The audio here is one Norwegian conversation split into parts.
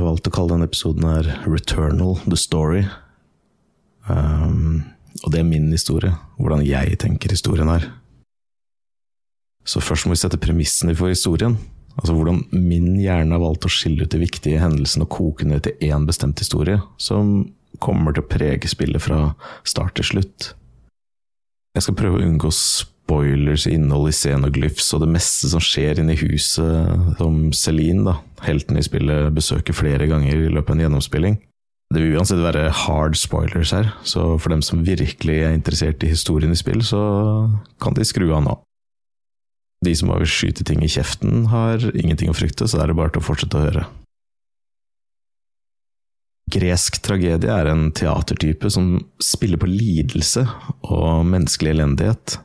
Jeg valgte å kalle denne episoden her Returnal the Story. Um, og det er min historie, hvordan jeg tenker historien her. Så først må vi sette premissene for historien. Altså hvordan min hjerne har valgt å skille ut de viktige hendelsene og koke ned til én bestemt historie, som kommer til å prege spillet fra start til slutt. Jeg skal prøve å unngå spoilers, innhold i scenoglyphs og det meste som skjer inne i huset som Celine, da, helten i spillet, besøker flere ganger i løpet av en gjennomspilling. Det vil uansett være hard spoilers her, så for dem som virkelig er interessert i historien i spill, så kan de skru av nå. De som bare vil skyte ting i kjeften, har ingenting å frykte, så er det bare til å fortsette å høre. Gresk tragedie er en teatertype som spiller på lidelse og menneskelig elendighet.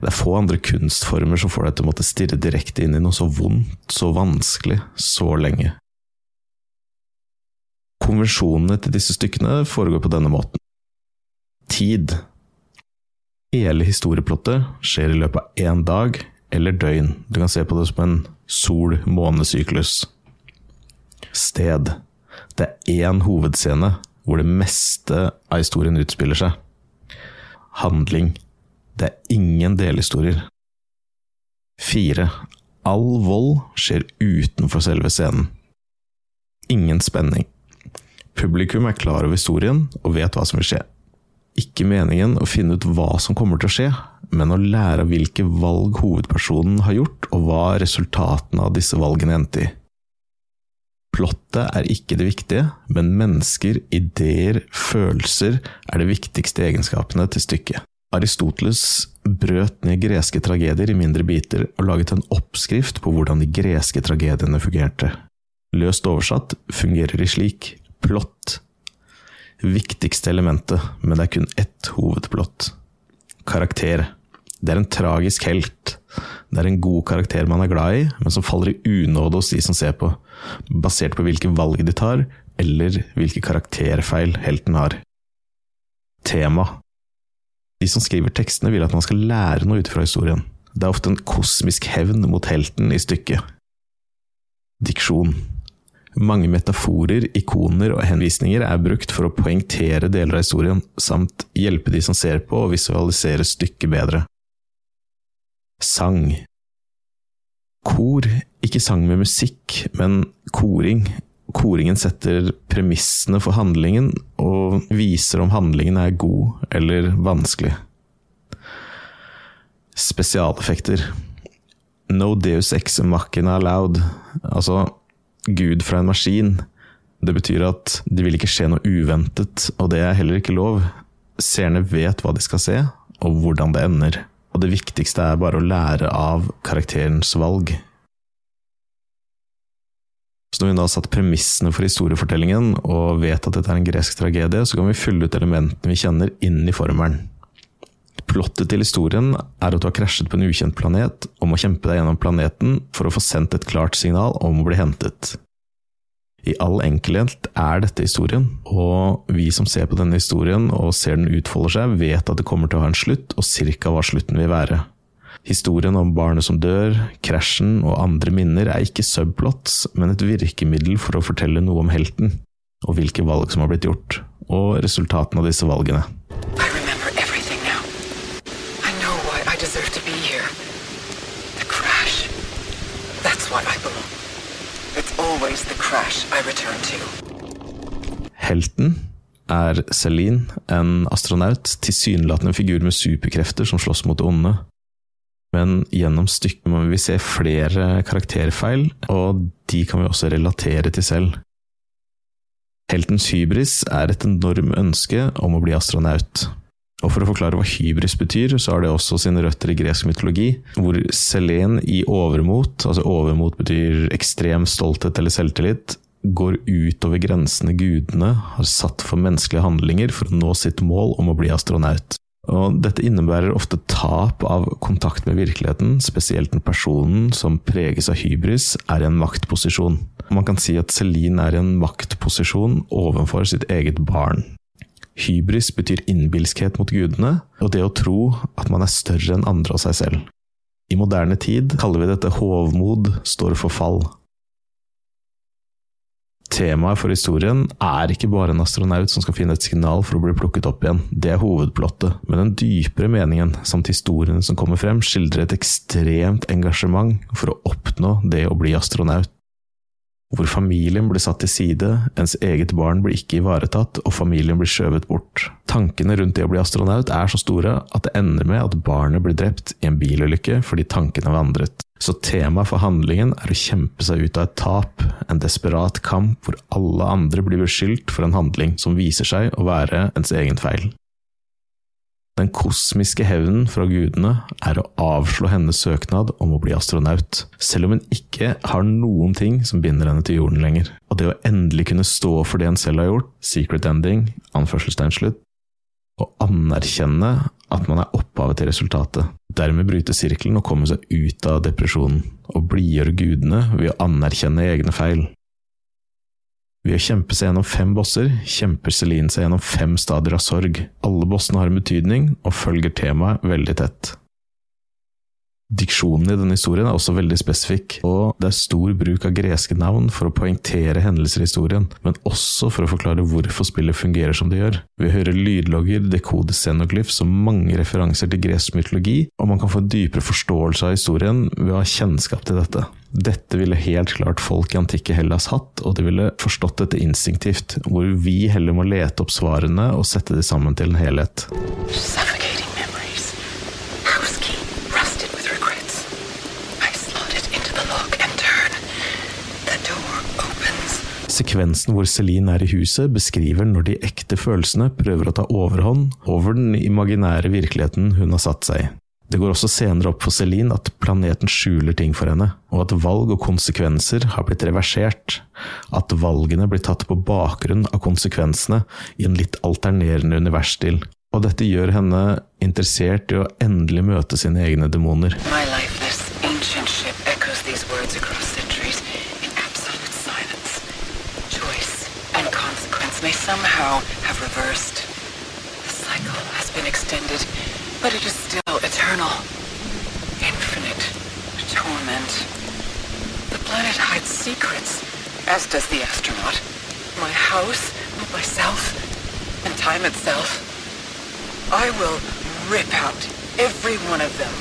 Det er få andre kunstformer som får deg til å måtte stirre direkte inn i noe så vondt, så vanskelig, så lenge. Konvensjonene til disse stykkene foregår på denne måten. Tid. Hele historieplottet skjer i løpet av én dag eller døgn. Du kan se på det som en sol-månesyklus. Sted. Det er én hovedscene hvor det meste av historien utspiller seg. Handling. Det er ingen delhistorier. Fire. All vold skjer utenfor selve scenen. Ingen spenning. Publikum er klar over historien og vet hva som vil skje. Ikke meningen å finne ut hva som kommer til å skje, men å lære hvilke valg hovedpersonen har gjort, og hva resultatene av disse valgene endte i. Plottet er ikke det viktige, men mennesker, ideer, følelser er de viktigste egenskapene til stykket. Aristoteles brøt ned greske tragedier i mindre biter og laget en oppskrift på hvordan de greske tragediene fungerte. Løst oversatt fungerer de slik plott. Viktigste elementet, men det er kun ett hovedplott. Karakter. Det er en tragisk helt. Det er en god karakter man er glad i, men som faller i unåde hos de som ser på, basert på hvilke valg de tar, eller hvilke karakterfeil helten har. Tema. De som skriver tekstene, vil at man skal lære noe ut fra historien. Det er ofte en kosmisk hevn mot helten i stykket. Diksjon. Mange metaforer, ikoner og henvisninger er brukt for å poengtere deler av historien, samt hjelpe de som ser på å visualisere stykket bedre. Sang Kor, ikke sang med musikk, men koring. Koringen setter premissene for handlingen, og viser om handlingen er god eller vanskelig. Spesialeffekter No deus ex machina allowed, altså Gud fra en maskin. Det betyr at det vil ikke skje noe uventet, og det er heller ikke lov. Seerne vet hva de skal se, og hvordan det ender. Og det viktigste er bare å lære av karakterens valg. Så når vi da har satt premissene for historiefortellingen, og vet at dette er en gresk tragedie, så kan vi fylle ut elementene vi kjenner, inn i formelen. Plottet til historien er at du har krasjet på en ukjent planet og må kjempe deg gjennom planeten for å få sendt et klart signal om å bli hentet. I all enkelhet er dette historien, og vi som ser på denne historien og ser den utfolde seg, vet at det kommer til å ha en slutt, og cirka hva slutten vil være. Historien om barnet som dør, krasjen og andre minner er ikke subplots, men et virkemiddel for å fortelle noe om helten, og hvilke valg som har blitt gjort, og resultatene av disse valgene. Helten er Celine, en astronaut, tilsynelatende figur med superkrefter som slåss mot det onde. Men gjennom stykket må vi se flere karakterfeil, og de kan vi også relatere til selv. Heltens hybris er et enormt ønske om å bli astronaut. Og for å forklare hva hybris betyr, så har det også sine røtter i gresk mytologi, hvor Selen i overmot, altså overmot betyr ekstrem stolthet eller selvtillit, går utover grensene gudene har satt for menneskelige handlinger for å nå sitt mål om å bli astronaut. Og dette innebærer ofte tap av kontakt med virkeligheten, spesielt når personen som preges av hybris, er i en maktposisjon. Man kan si at Celine er i en maktposisjon overfor sitt eget barn. Hybris betyr innbilskhet mot gudene, og det å tro at man er større enn andre og seg selv. I moderne tid kaller vi dette hovmod står for fall. Temaet for historien er ikke bare en astronaut som skal finne et signal for å bli plukket opp igjen, det er hovedplottet, men den dypere meningen samt historiene som kommer frem, skildrer et ekstremt engasjement for å oppnå det å bli astronaut hvor familien blir satt til side, ens eget barn blir ikke ivaretatt, og familien blir skjøvet bort. Tankene rundt det å bli astronaut er så store at det ender med at barnet blir drept i en bilulykke fordi tankene vandret. Så temaet for handlingen er å kjempe seg ut av et tap, en desperat kamp hvor alle andre blir beskyldt for en handling som viser seg å være ens egen feil. Den kosmiske hevnen fra gudene er å avslå hennes søknad om å bli astronaut, selv om hun ikke har noen ting som binder henne til jorden lenger. Og det å endelig kunne stå for det en selv har gjort, secret ending, anførselstegn slutt, og anerkjenne at man er opphavet til resultatet. Dermed bryte sirkelen og komme seg ut av depresjonen, og blidgjøre gudene ved å anerkjenne egne feil. Ved å kjempe seg gjennom fem bosser, kjemper Celine seg gjennom fem stadier av sorg. Alle bossene har en betydning, og følger temaet veldig tett. Diksjonen i denne historien er også veldig spesifikk, og det er stor bruk av greske navn for å poengtere hendelser i historien, men også for å forklare hvorfor spillet fungerer som det gjør. Vi hører lydlogger, dekode scenoglyphs og mange referanser til gresk mytologi, og man kan få en dypere forståelse av historien ved å ha kjennskap til dette. Dette ville helt klart folk i antikke Hellas hatt, og de ville forstått dette instinktivt, hvor vi heller må lete opp svarene og sette de sammen til en helhet. Suffocating Sekvensen hvor Celine er i huset, beskriver når de ekte følelsene prøver å ta overhånd over den imaginære virkeligheten hun har satt seg i. Det går også senere opp for Celine at planeten skjuler ting for henne, og at valg og konsekvenser har blitt reversert. At valgene blir tatt på bakgrunn av konsekvensene i en litt alternerende universstil. Og dette gjør henne interessert i å endelig møte sine egne demoner. My lifeless, ancient ship may somehow have reversed. The cycle has been extended, but it is still eternal. Infinite torment. The planet hides secrets, as does the astronaut. My house, myself, and time itself. I will rip out every one of them,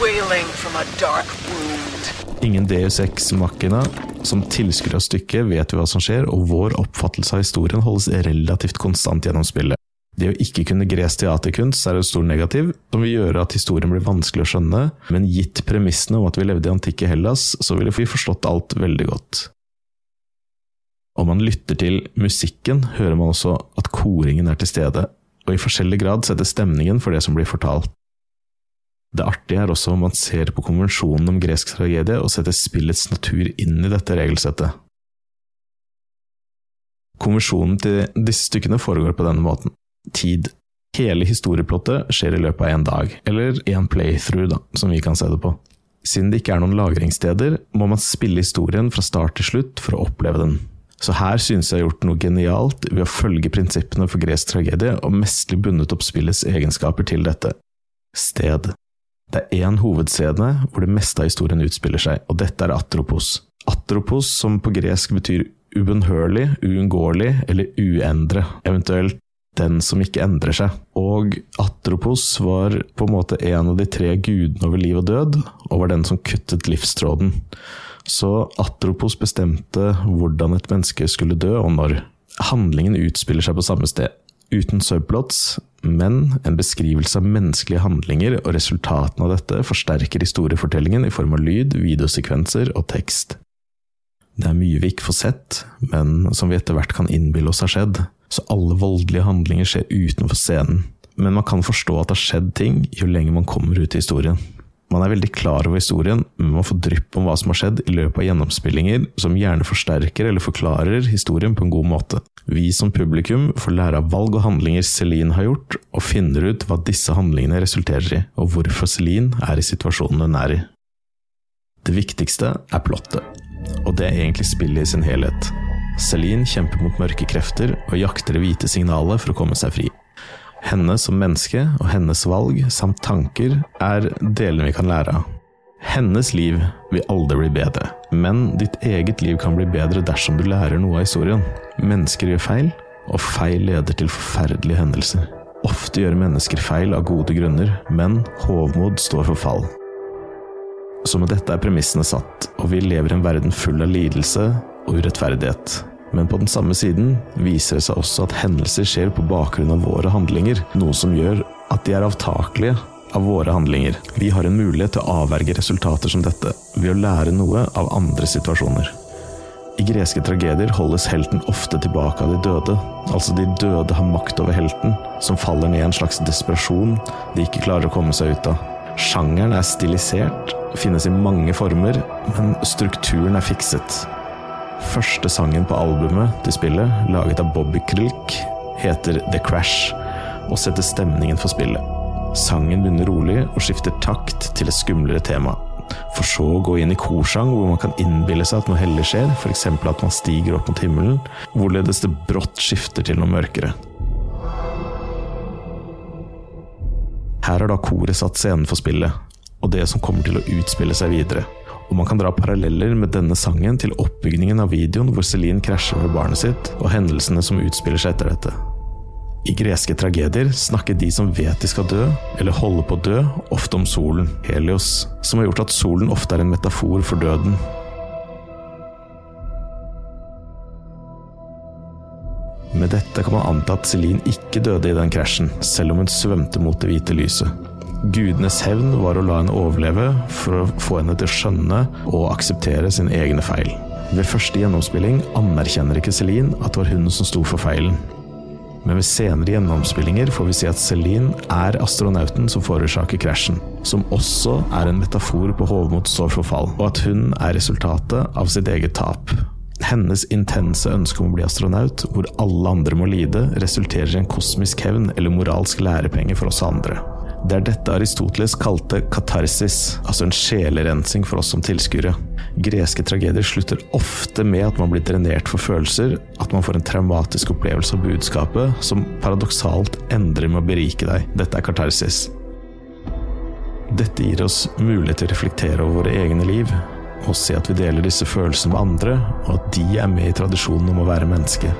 wailing from a dark wound. Ingen Deus Ex Machina. Som tilskuer av stykket vet vi hva som skjer, og vår oppfattelse av historien holdes relativt konstant gjennom spillet. Det å ikke kunne gresk teaterkunst er en stor negativ, som vil gjøre at historien blir vanskelig å skjønne, men gitt premissene om at vi levde i antikke Hellas, så ville vi forstått alt veldig godt. Om man lytter til musikken, hører man også at koringen er til stede, og i forskjellig grad setter stemningen for det som blir fortalt. Det artige er også om man ser på konvensjonen om gresk tragedie og setter spillets natur inn i dette regelsettet. Konvensjonen til disse stykkene foregår på denne måten. Tid. Hele historieplottet skjer i løpet av én dag, eller én playthrough, da, som vi kan se det på. Siden det ikke er noen lagringssteder, må man spille historien fra start til slutt for å oppleve den. Så her synes jeg har gjort noe genialt ved å følge prinsippene for gresk tragedie og mesterlig bundet opp spillets egenskaper til dette. Sted. Det er én hovedscene hvor det meste av historien utspiller seg, og dette er Atropos. Atropos, som på gresk betyr ubønnhørlig, uunngåelig eller uendre, eventuelt den som ikke endrer seg. Og Atropos var på en måte en av de tre gudene over liv og død, og var den som kuttet livstråden. Så Atropos bestemte hvordan et menneske skulle dø, og når. Handlingen utspiller seg på samme sted, uten subplots, men en beskrivelse av menneskelige handlinger, og resultatene av dette forsterker historiefortellingen i form av lyd, videosekvenser og tekst. Det er mye vi ikke får sett, men som vi etter hvert kan innbille oss har skjedd, så alle voldelige handlinger skjer utenfor scenen. Men man kan forstå at det har skjedd ting jo lenger man kommer ut i historien. Man er veldig klar over historien, men man får drypp om hva som har skjedd i løpet av gjennomspillinger, som gjerne forsterker eller forklarer historien på en god måte. Vi som publikum får lære av valg og handlinger Celine har gjort, og finner ut hva disse handlingene resulterer i, og hvorfor Celine er i situasjonen hun er i. Det viktigste er plottet, og det er egentlig spillet i sin helhet. Celine kjemper mot mørke krefter og jakter det hvite signalet for å komme seg fri. Henne som menneske og hennes valg samt tanker er delene vi kan lære av. Hennes liv vil aldri bli bedre, men ditt eget liv kan bli bedre dersom du lærer noe av historien. Mennesker gjør feil, og feil leder til forferdelige hendelser. Ofte gjør mennesker feil av gode grunner, men hovmod står for fall. Så med dette er premissene satt, og vi lever i en verden full av lidelse og urettferdighet. Men på den samme siden viser det seg også at hendelser skjer på bakgrunn av våre handlinger, noe som gjør at de er avtakelige av våre handlinger. Vi har en mulighet til å avverge resultater som dette, ved å lære noe av andre situasjoner. I greske tragedier holdes helten ofte tilbake av de døde. Altså de døde har makt over helten, som faller ned i en slags desperasjon de ikke klarer å komme seg ut av. Sjangeren er stilisert, finnes i mange former, men strukturen er fikset. Første sangen på albumet til spillet, laget av Bobby Krilk, heter The Crash, og setter stemningen for spillet. Sangen begynner rolig og skifter takt til et skumlere tema for så å gå inn i korsang, hvor man kan innbille seg at noe hellig skjer, f.eks. at man stiger opp mot himmelen, hvorledes det brått skifter til noe mørkere. Her har da koret satt scenen for spillet, og det som kommer til å utspille seg videre. Og man kan dra paralleller med denne sangen til oppbygningen av videoen hvor Celine krasjer med barnet sitt, og hendelsene som utspiller seg etter dette. I greske tragedier snakker de som vet de skal dø, eller holder på å dø, ofte om solen, Helios, som har gjort at solen ofte er en metafor for døden. Med dette kan man anta at Celine ikke døde i den krasjen, selv om hun svømte mot det hvite lyset. Gudenes hevn var å la henne overleve for å få henne til å skjønne og akseptere sine egne feil. Ved første gjennomspilling anerkjenner ikke Celine at det var hun som sto for feilen men ved senere gjennomspillinger får vi si at Celine er astronauten som forårsaker krasjen, som også er en metafor på Hovmods forfall, og at hun er resultatet av sitt eget tap. Hennes intense ønske om å bli astronaut, hvor alle andre må lide, resulterer i en kosmisk hevn eller moralsk lærepenge for oss andre. Det er dette Aristoteles kalte katarsis, altså en sjelerensing for oss som tilskuere. Greske tragedier slutter ofte med at man blir drenert for følelser, at man får en traumatisk opplevelse av budskapet, som paradoksalt endrer med å berike deg. Dette er katarsis. Dette gir oss mulighet til å reflektere over våre egne liv, og se at vi deler disse følelsene med andre, og at de er med i tradisjonen om å være menneske.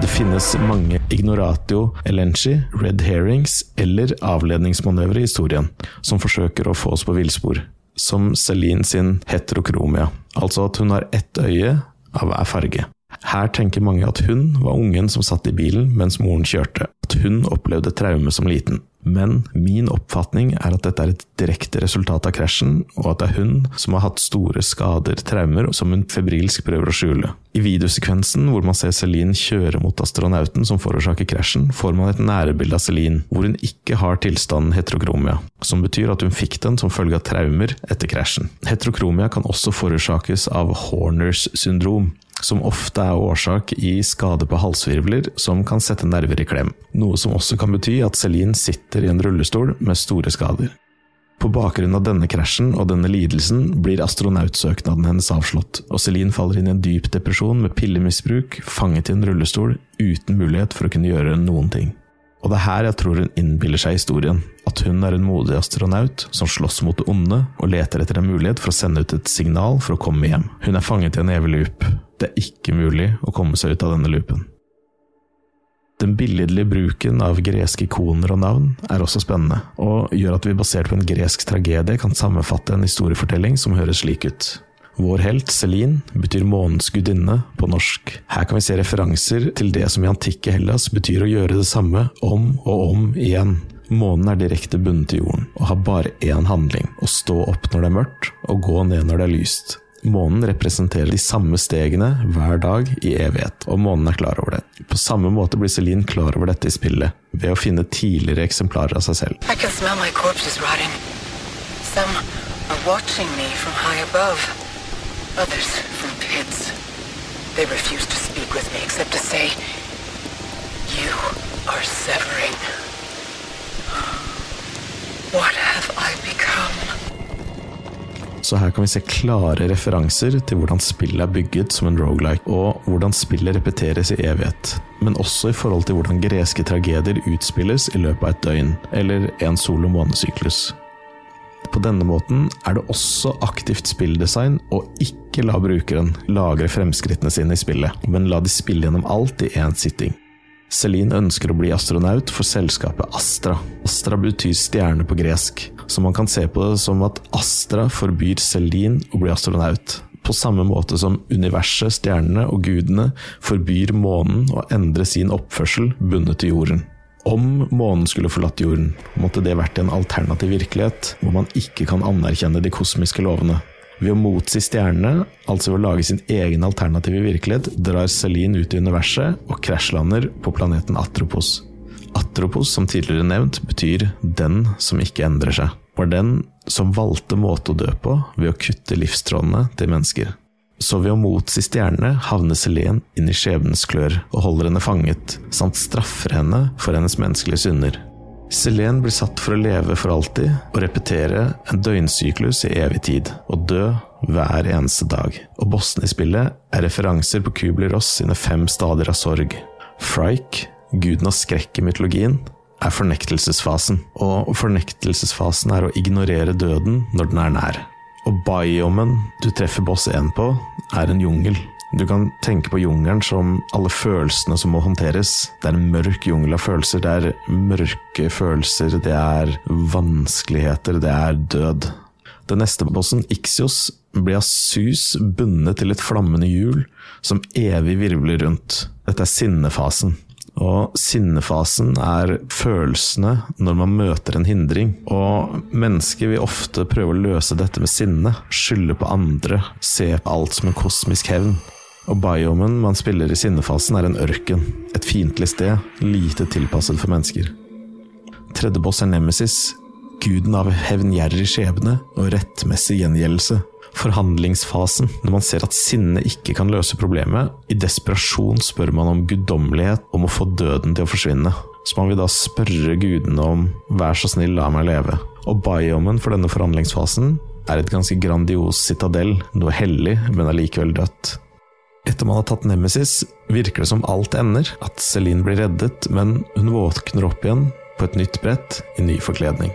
Det finnes mange ignoratio elenchi, red herrings eller avledningsmanøvre i historien som forsøker å få oss på villspor, som Celine sin heterokromia, altså at hun har ett øye av hver farge. Her tenker mange at hun var ungen som satt i bilen mens moren kjørte, at hun opplevde traume som liten. Men min oppfatning er at dette er et direkte resultat av krasjen, og at det er hun som har hatt store skader, traumer, som hun febrilsk prøver å skjule. I videosekvensen hvor man ser Celine kjøre mot astronauten som forårsaker krasjen, får man et nærbilde av Celine, hvor hun ikke har tilstanden heterokromia, som betyr at hun fikk den som følge av traumer etter krasjen. Heterokromia kan også forårsakes av Horners syndrom, som ofte er årsak i skade på halsvirvler som kan sette nerver i klem, noe som også kan bety at Celine sitter i en rullestol med store skader. På bakgrunn av denne krasjen og denne lidelsen blir astronautsøknaden hennes avslått, og Celine faller inn i en dyp depresjon med pillemisbruk, fanget i en rullestol, uten mulighet for å kunne gjøre noen ting. Og det er her jeg tror hun innbiller seg historien, at hun er en modig astronaut som slåss mot det onde og leter etter en mulighet for å sende ut et signal for å komme hjem. Hun er fanget i en evig loop, det er ikke mulig å komme seg ut av denne loopen. Den billedlige bruken av greske ikoner og navn er også spennende, og gjør at vi basert på en gresk tragedie kan sammenfatte en historiefortelling som høres slik ut. Vår helt, Celine, betyr månens gudinne på norsk. Her kan vi se referanser til det som i antikke Hellas betyr å gjøre det samme om og om igjen. Månen er direkte bundet til jorden, og har bare én handling, å stå opp når det er mørkt, og gå ned når det er lyst. Månen representerer de samme stegene hver dag i evighet, og månen er klar over det. På samme måte blir Celine klar over dette i spillet, ved å finne tidligere eksemplarer av seg selv. They refuse to speak with me except to say, You are severing. What have I become? Så her kan vi se klare referanser til hvordan spillet er bygget som en rogelike, og hvordan spillet repeteres i evighet. Men også i forhold til hvordan greske tragedier utspilles i løpet av et døgn, eller en solo månesyklus. På denne måten er det også aktivt spilldesign å ikke la brukeren lagre fremskrittene sine i spillet, men la de spille gjennom alt i én sitting. Celine ønsker å bli astronaut for selskapet Astra. Astra betyr stjerne på gresk, så man kan se på det som at Astra forbyr Celine å bli astronaut. På samme måte som universet, stjernene og gudene forbyr månen å endre sin oppførsel bundet til jorden. Om månen skulle forlatt jorden, måtte det vært en alternativ virkelighet, hvor man ikke kan anerkjenne de kosmiske lovene. Ved å motsi stjernene, altså ved å lage sin egen alternative virkelighet, drar Celine ut i universet og krasjlander på planeten Atropos. Atropos, som tidligere nevnt, betyr 'den som ikke endrer seg'. Var den som valgte måte å dø på ved å kutte livstrådene til mennesker. Så ved å motsi stjernene havner Selene inn i skjebnens klør og holder henne fanget, samt straffer henne for hennes menneskelige synder. Selene blir satt for å leve for alltid og repetere en døgnsyklus i evig tid, og dø hver eneste dag. Og bossene i spillet er referanser på Kubler-Ross sine fem stadier av sorg. Frike, guden av skrekk i mytologien, er fornektelsesfasen, og fornektelsesfasen er å ignorere døden når den er nær. Og biomen du treffer boss 1 på, er en jungel. Du kan tenke på jungelen som alle følelsene som må håndteres. Det er en mørk jungel av følelser. Det er mørke følelser, det er vanskeligheter, det er død. Den neste bossen, Ixios, blir av sus bundet til et flammende hjul som evig virvler rundt. Dette er sinnefasen. Og sinnefasen er følelsene når man møter en hindring. Og mennesker vil ofte prøve å løse dette med sinne. Skylde på andre. Se på alt som en kosmisk hevn. Og biomen man spiller i sinnefasen, er en ørken. Et fiendtlig sted, lite tilpasset for mennesker. Tredje boss er Nemesis, guden av hevngjerrig skjebne og rettmessig gjengjeldelse forhandlingsfasen, når man ser at sinne ikke kan løse problemet. I desperasjon spør man om guddommelighet, om å få døden til å forsvinne. Så man vil da spørre gudene om 'vær så snill, la meg leve'. Og biomen for denne forhandlingsfasen er et ganske grandios citadell, noe hellig, men allikevel dødt. Etter man har tatt Nemesis, virker det som alt ender, at Celine blir reddet, men hun våkner opp igjen på et nytt brett i ny forkledning.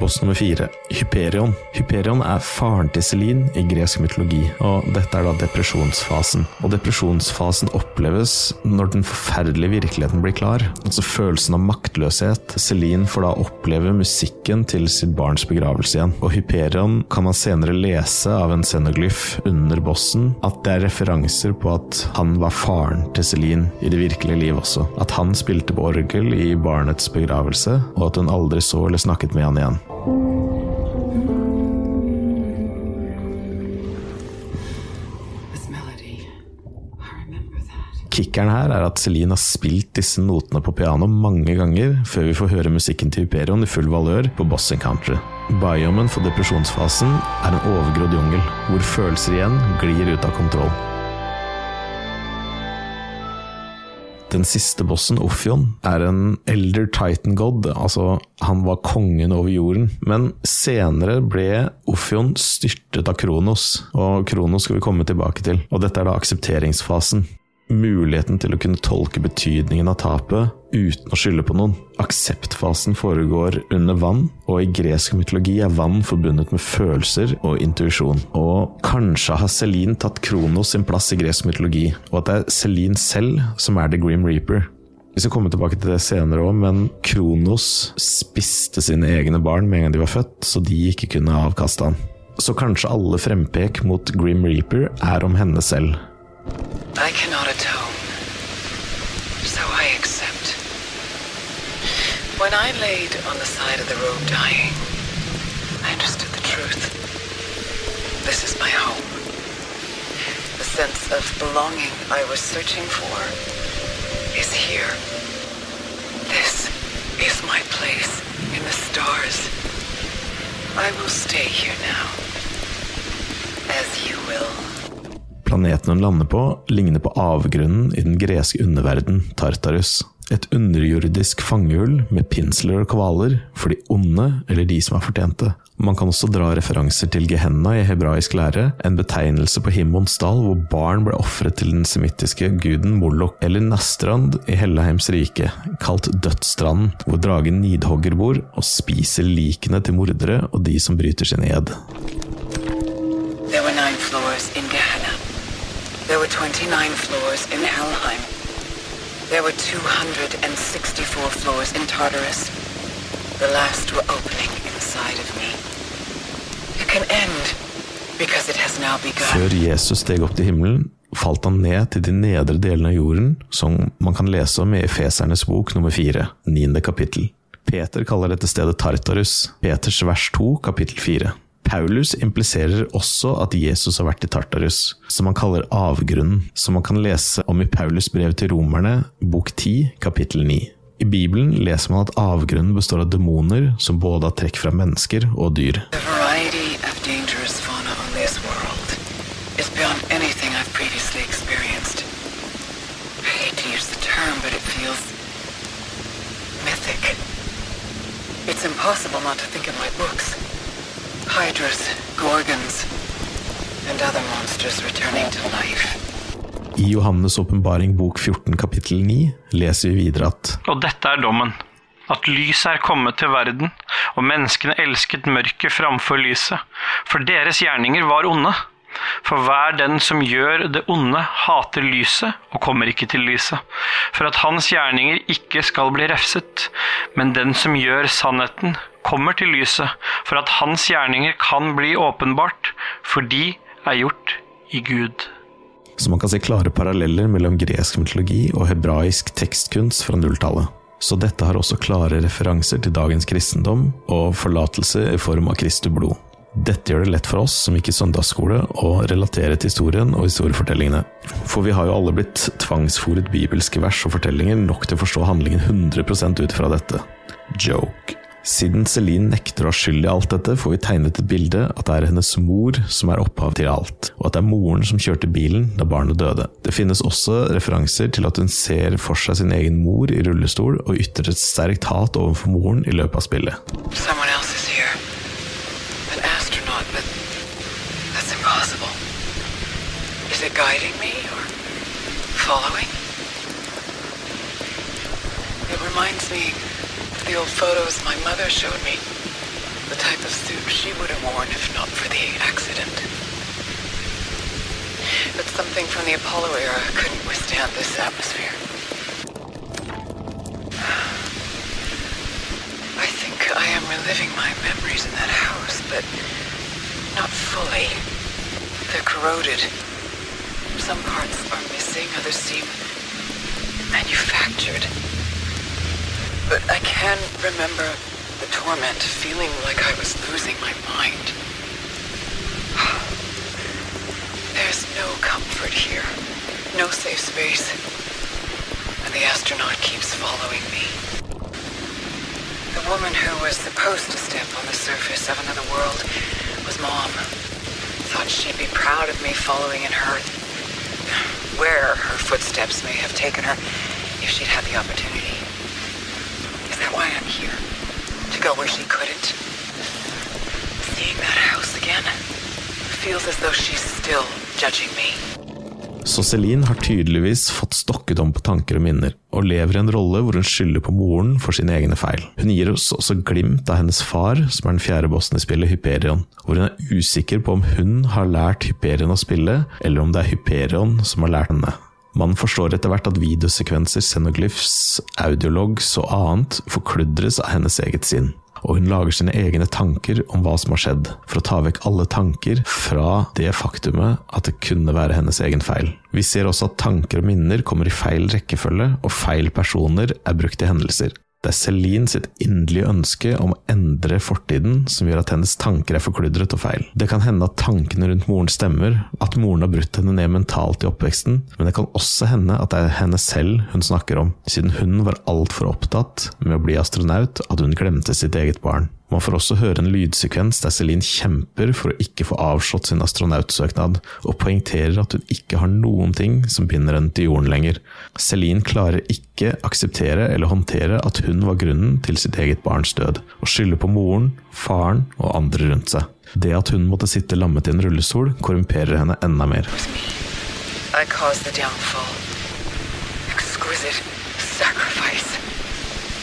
Boss nummer fire, Hyperion. Hyperion er faren til Celine i gresk mytologi, og dette er da depresjonsfasen. Og depresjonsfasen oppleves når den forferdelige virkeligheten blir klar, altså følelsen av maktløshet. Celine får da oppleve musikken til sitt barns begravelse igjen, og Hyperion kan man senere lese av en scenoglyf under bossen at det er referanser på at han var faren til Celine i det virkelige liv også. At han spilte på orgel i barnets begravelse, og at hun aldri så eller snakket med han igjen. Kickeren her er at Celine har spilt disse notene på piano mange ganger før vi får høre musikken til Hyperion i full valør på Boss Encounter. Biomen for depresjonsfasen er en overgrodd jungel, hvor følelser igjen glir ut av kontroll. Den siste bossen, Ophion, er en elder titan god, altså han var kongen over jorden. Men senere ble Ophion styrtet av Kronos, og Kronos skal vi komme tilbake til. Og dette er da aksepteringsfasen. Muligheten til å kunne tolke betydningen av tapet uten å skylde på noen. Akseptfasen foregår under vann, og i gresk mytologi er vann forbundet med følelser og intuisjon. Og kanskje har Celine tatt Kronos sin plass i gresk mytologi, og at det er Celine selv som er The Grim Reaper. Vi skal komme tilbake til det senere òg, men Kronos spiste sine egne barn med en gang de var født, så de ikke kunne avkaste han. Så kanskje alle frempek mot Grim Reaper er om henne selv. I cannot atone, so I accept. When I laid on the side of the road dying, I understood the truth. This is my home. The sense of belonging I was searching for is here. This is my place in the stars. I will stay here now, as you will. Planeten hun lander på, ligner på avgrunnen i den greske underverden, Tartarus. Et underjordisk fangehull med pinsler og kvaler for de onde eller de som er fortjente. Man kan også dra referanser til Gehenna i hebraisk lære, en betegnelse på Himmons dal hvor barn ble ofret til den semittiske guden Moloch, eller Nastrand i Helleheims rike, kalt Dødsstranden, hvor dragen Nidhogger bor og spiser likene til mordere og de som bryter sin ed. There were 29 floors in Helheim. There were 264 floors in Tartarus. The last were opening inside of me. It can end because it has now begun. Før Jesus steg opp til himmelen, falt han ned til de nedre delene av jorden, som man kan lese om i Efesernes bok nummer fire, niende kapittel. Peter kaller dette stedet Tartarus, Peters vers 2, kapittel 4. Paulus impliserer også at Jesus har vært i Tartarus, som han kaller avgrunnen, som man kan lese om i Paulus brev til romerne, bok 10, kapittel 9. I Bibelen leser man at avgrunnen består av demoner som både har trekk fra mennesker og dyr. It's impossible not to think of my books. Hydras, gorgons, and other monsters returning to life. I Johannes' åpenbaring bok 14 kapittel 9 leser vi videre at Og dette er dommen. At lyset er kommet til verden, og menneskene elsket mørket framfor lyset, for deres gjerninger var onde. For hver den som gjør det onde, hater lyset og kommer ikke til lyset, for at hans gjerninger ikke skal bli refset. Men den som gjør sannheten, kommer til lyset, for at hans gjerninger kan bli åpenbart, for de er gjort i Gud. Så man kan se klare paralleller mellom gresk mytologi og hebraisk tekstkunst fra nulltallet. Så dette har også klare referanser til dagens kristendom og forlatelse i form av Kristi blod. Dette gjør det lett for oss som gikk i søndagsskole å relatere til historien og historiefortellingene. For vi har jo alle blitt tvangsfòret bibelske vers og fortellinger nok til å forstå handlingen 100 ut fra dette. Joke. Siden Celine nekter å ha skyld i alt dette, får vi tegnet et bilde at det er hennes mor som er opphav til alt, og at det er moren som kjørte bilen da barnet døde. Det finnes også referanser til at hun ser for seg sin egen mor i rullestol og ytrer et sterkt hat overfor moren i løpet av spillet. Someone else is here. The old photos my mother showed me. The type of suit she would have worn if not for the accident. But something from the Apollo era couldn't withstand this atmosphere. I think I am reliving my memories in that house, but not fully. They're corroded. Some parts are missing, others seem manufactured. But I can remember the torment, feeling like I was losing my mind. There's no comfort here, no safe space. And the astronaut keeps following me. The woman who was supposed to step on the surface of another world was Mom. Thought she'd be proud of me following in her. where her footsteps may have taken her if she'd had the opportunity. Go where she couldn't? Seeing that house again feels as though she's still judging me. Så Celine har tydeligvis fått stokket om på tanker og minner, og lever i en rolle hvor hun skylder på moren for sine egne feil. Hun gir oss også glimt av hennes far, som er den fjerde bossen i spillet, Hyperion, hvor hun er usikker på om hun har lært Hyperion å spille, eller om det er Hyperion som har lært henne. Man forstår etter hvert at videosekvenser, scenoglyphs, audiologs og annet forkludres av hennes eget sinn og hun lager sine egne tanker om hva som har skjedd, for å ta vekk alle tanker fra det faktumet at det kunne være hennes egen feil. Vi ser også at tanker og minner kommer i feil rekkefølge, og feil personer er brukt i hendelser. Det er Celine sitt inderlige ønske om å endre fortiden som gjør at hennes tanker er forkludret og feil. Det kan hende at tankene rundt moren stemmer, at moren har brutt henne ned mentalt i oppveksten, men det kan også hende at det er henne selv hun snakker om, siden hun var altfor opptatt med å bli astronaut at hun glemte sitt eget barn. Man får også høre en lydsekvens der Celine kjemper for å ikke få avslått sin astronautsøknad, og poengterer at hun ikke har noen ting som binder henne til jorden lenger. Celine klarer ikke akseptere eller håndtere at hun var grunnen til sitt eget barns død, og skylder på moren, faren og andre rundt seg. Det at hun måtte sitte lammet i en rullestol, korrumperer henne enda mer. I caused the downfall. Exquisite sacrifice.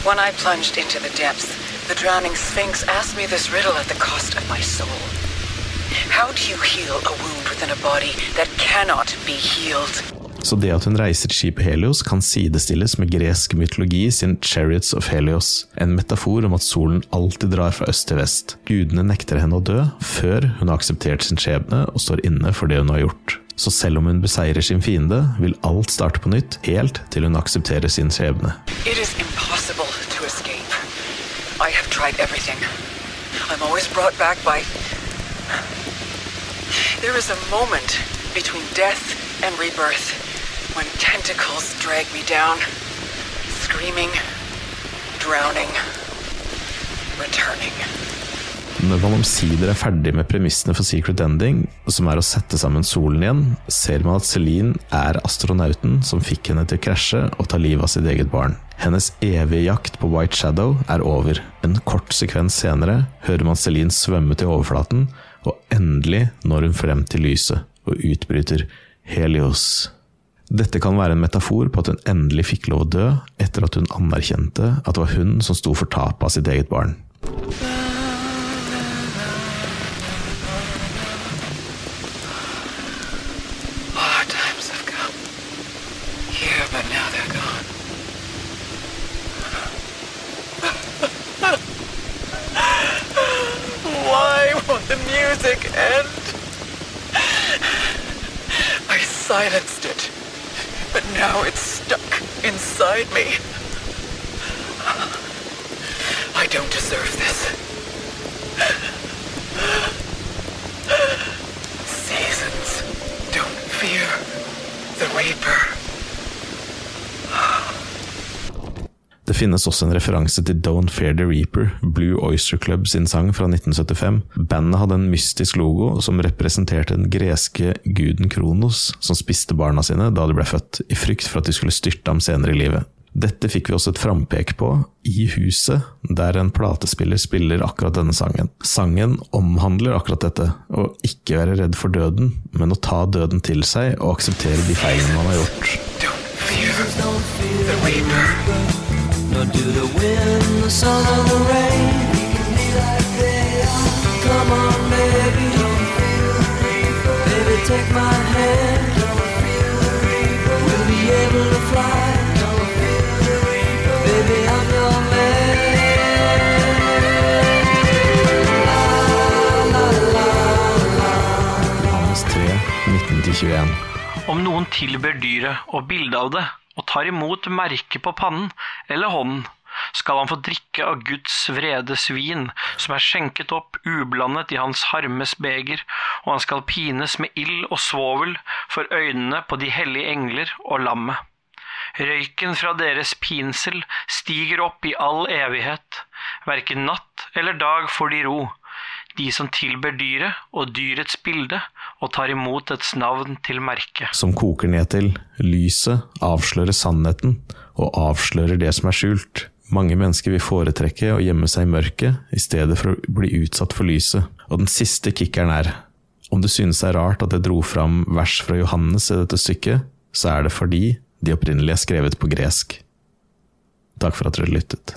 When I plunged into the depths, the drowning Sphinx asked me this riddle at the cost of my soul. How do you heal a wound within a body that cannot be healed? Så det at hun reiser skipet Helios kan sidestilles med gresk mytologi sin Chariots of Helios, en metafor om at solen alltid drar fra øst til vest. Gudene nekter henne å dø før hun har akseptert sin skjebne og står inne for det hun har gjort. Så selv om hun beseirer sin fiende, vil alt starte på nytt, helt til hun aksepterer sin skjebne. It is impossible to escape. I have tried everything. I'm always brought back by. There is a moment between death and rebirth when tentacles drag me down, screaming, drowning, returning. Når man omsider er ferdig med premissene for Secret Ending, som er å sette sammen solen igjen, ser man at Celine er astronauten som fikk henne til å krasje og ta livet av sitt eget barn. Hennes evige jakt på White Shadow er over. En kort sekvens senere hører man Celine svømme til overflaten, og endelig når hun frem til lyset og utbryter Helios. Dette kan være en metafor på at hun endelig fikk lov å dø etter at hun anerkjente at det var hun som sto for tapet av sitt eget barn. Finnes også en referanse til Don't Fear the Reaper, Blue Oyster Club sin sang fra 1975. Bandet hadde en mystisk logo som representerte den greske guden Kronos, som spiste barna sine da de ble født, i frykt for at de skulle styrte ham senere i livet. Dette fikk vi også et frampek på i huset, der en platespiller spiller akkurat denne sangen. Sangen omhandler akkurat dette, å ikke være redd for døden, men å ta døden til seg og akseptere de feilene man har gjort. Don't fear the Reaper. Nor do the wind, the sun, or the rain. We can be like they are. Come on, baby. Don't feel the reaper. Baby, take my hand. Don't feel the reaper. We'll be able to fly. Don't feel the reaper. Baby, I'm your Johannes 3, 19-21. Om noen tilber dyret og bildet av det, og tar imot merket på pannen eller hånden, skal han få drikke av Guds vredes vin, som er skjenket opp ublandet i hans harmes beger, og han skal pines med ild og svovel for øynene på de hellige engler og lammet. Røyken fra deres pinsel stiger opp i all evighet, hverken natt eller dag får de ro, de som tilber dyret og dyrets bilde, og tar imot dets navn til merke. som koker ned til lyset avslører sannheten og avslører det som er skjult. Mange mennesker vil foretrekke å gjemme seg i mørket i stedet for å bli utsatt for lyset. Og den siste kickeren er om du synes det er rart at jeg dro fram vers fra Johannes i dette stykket, så er det fordi de opprinnelig er skrevet på gresk. Takk for at dere lyttet.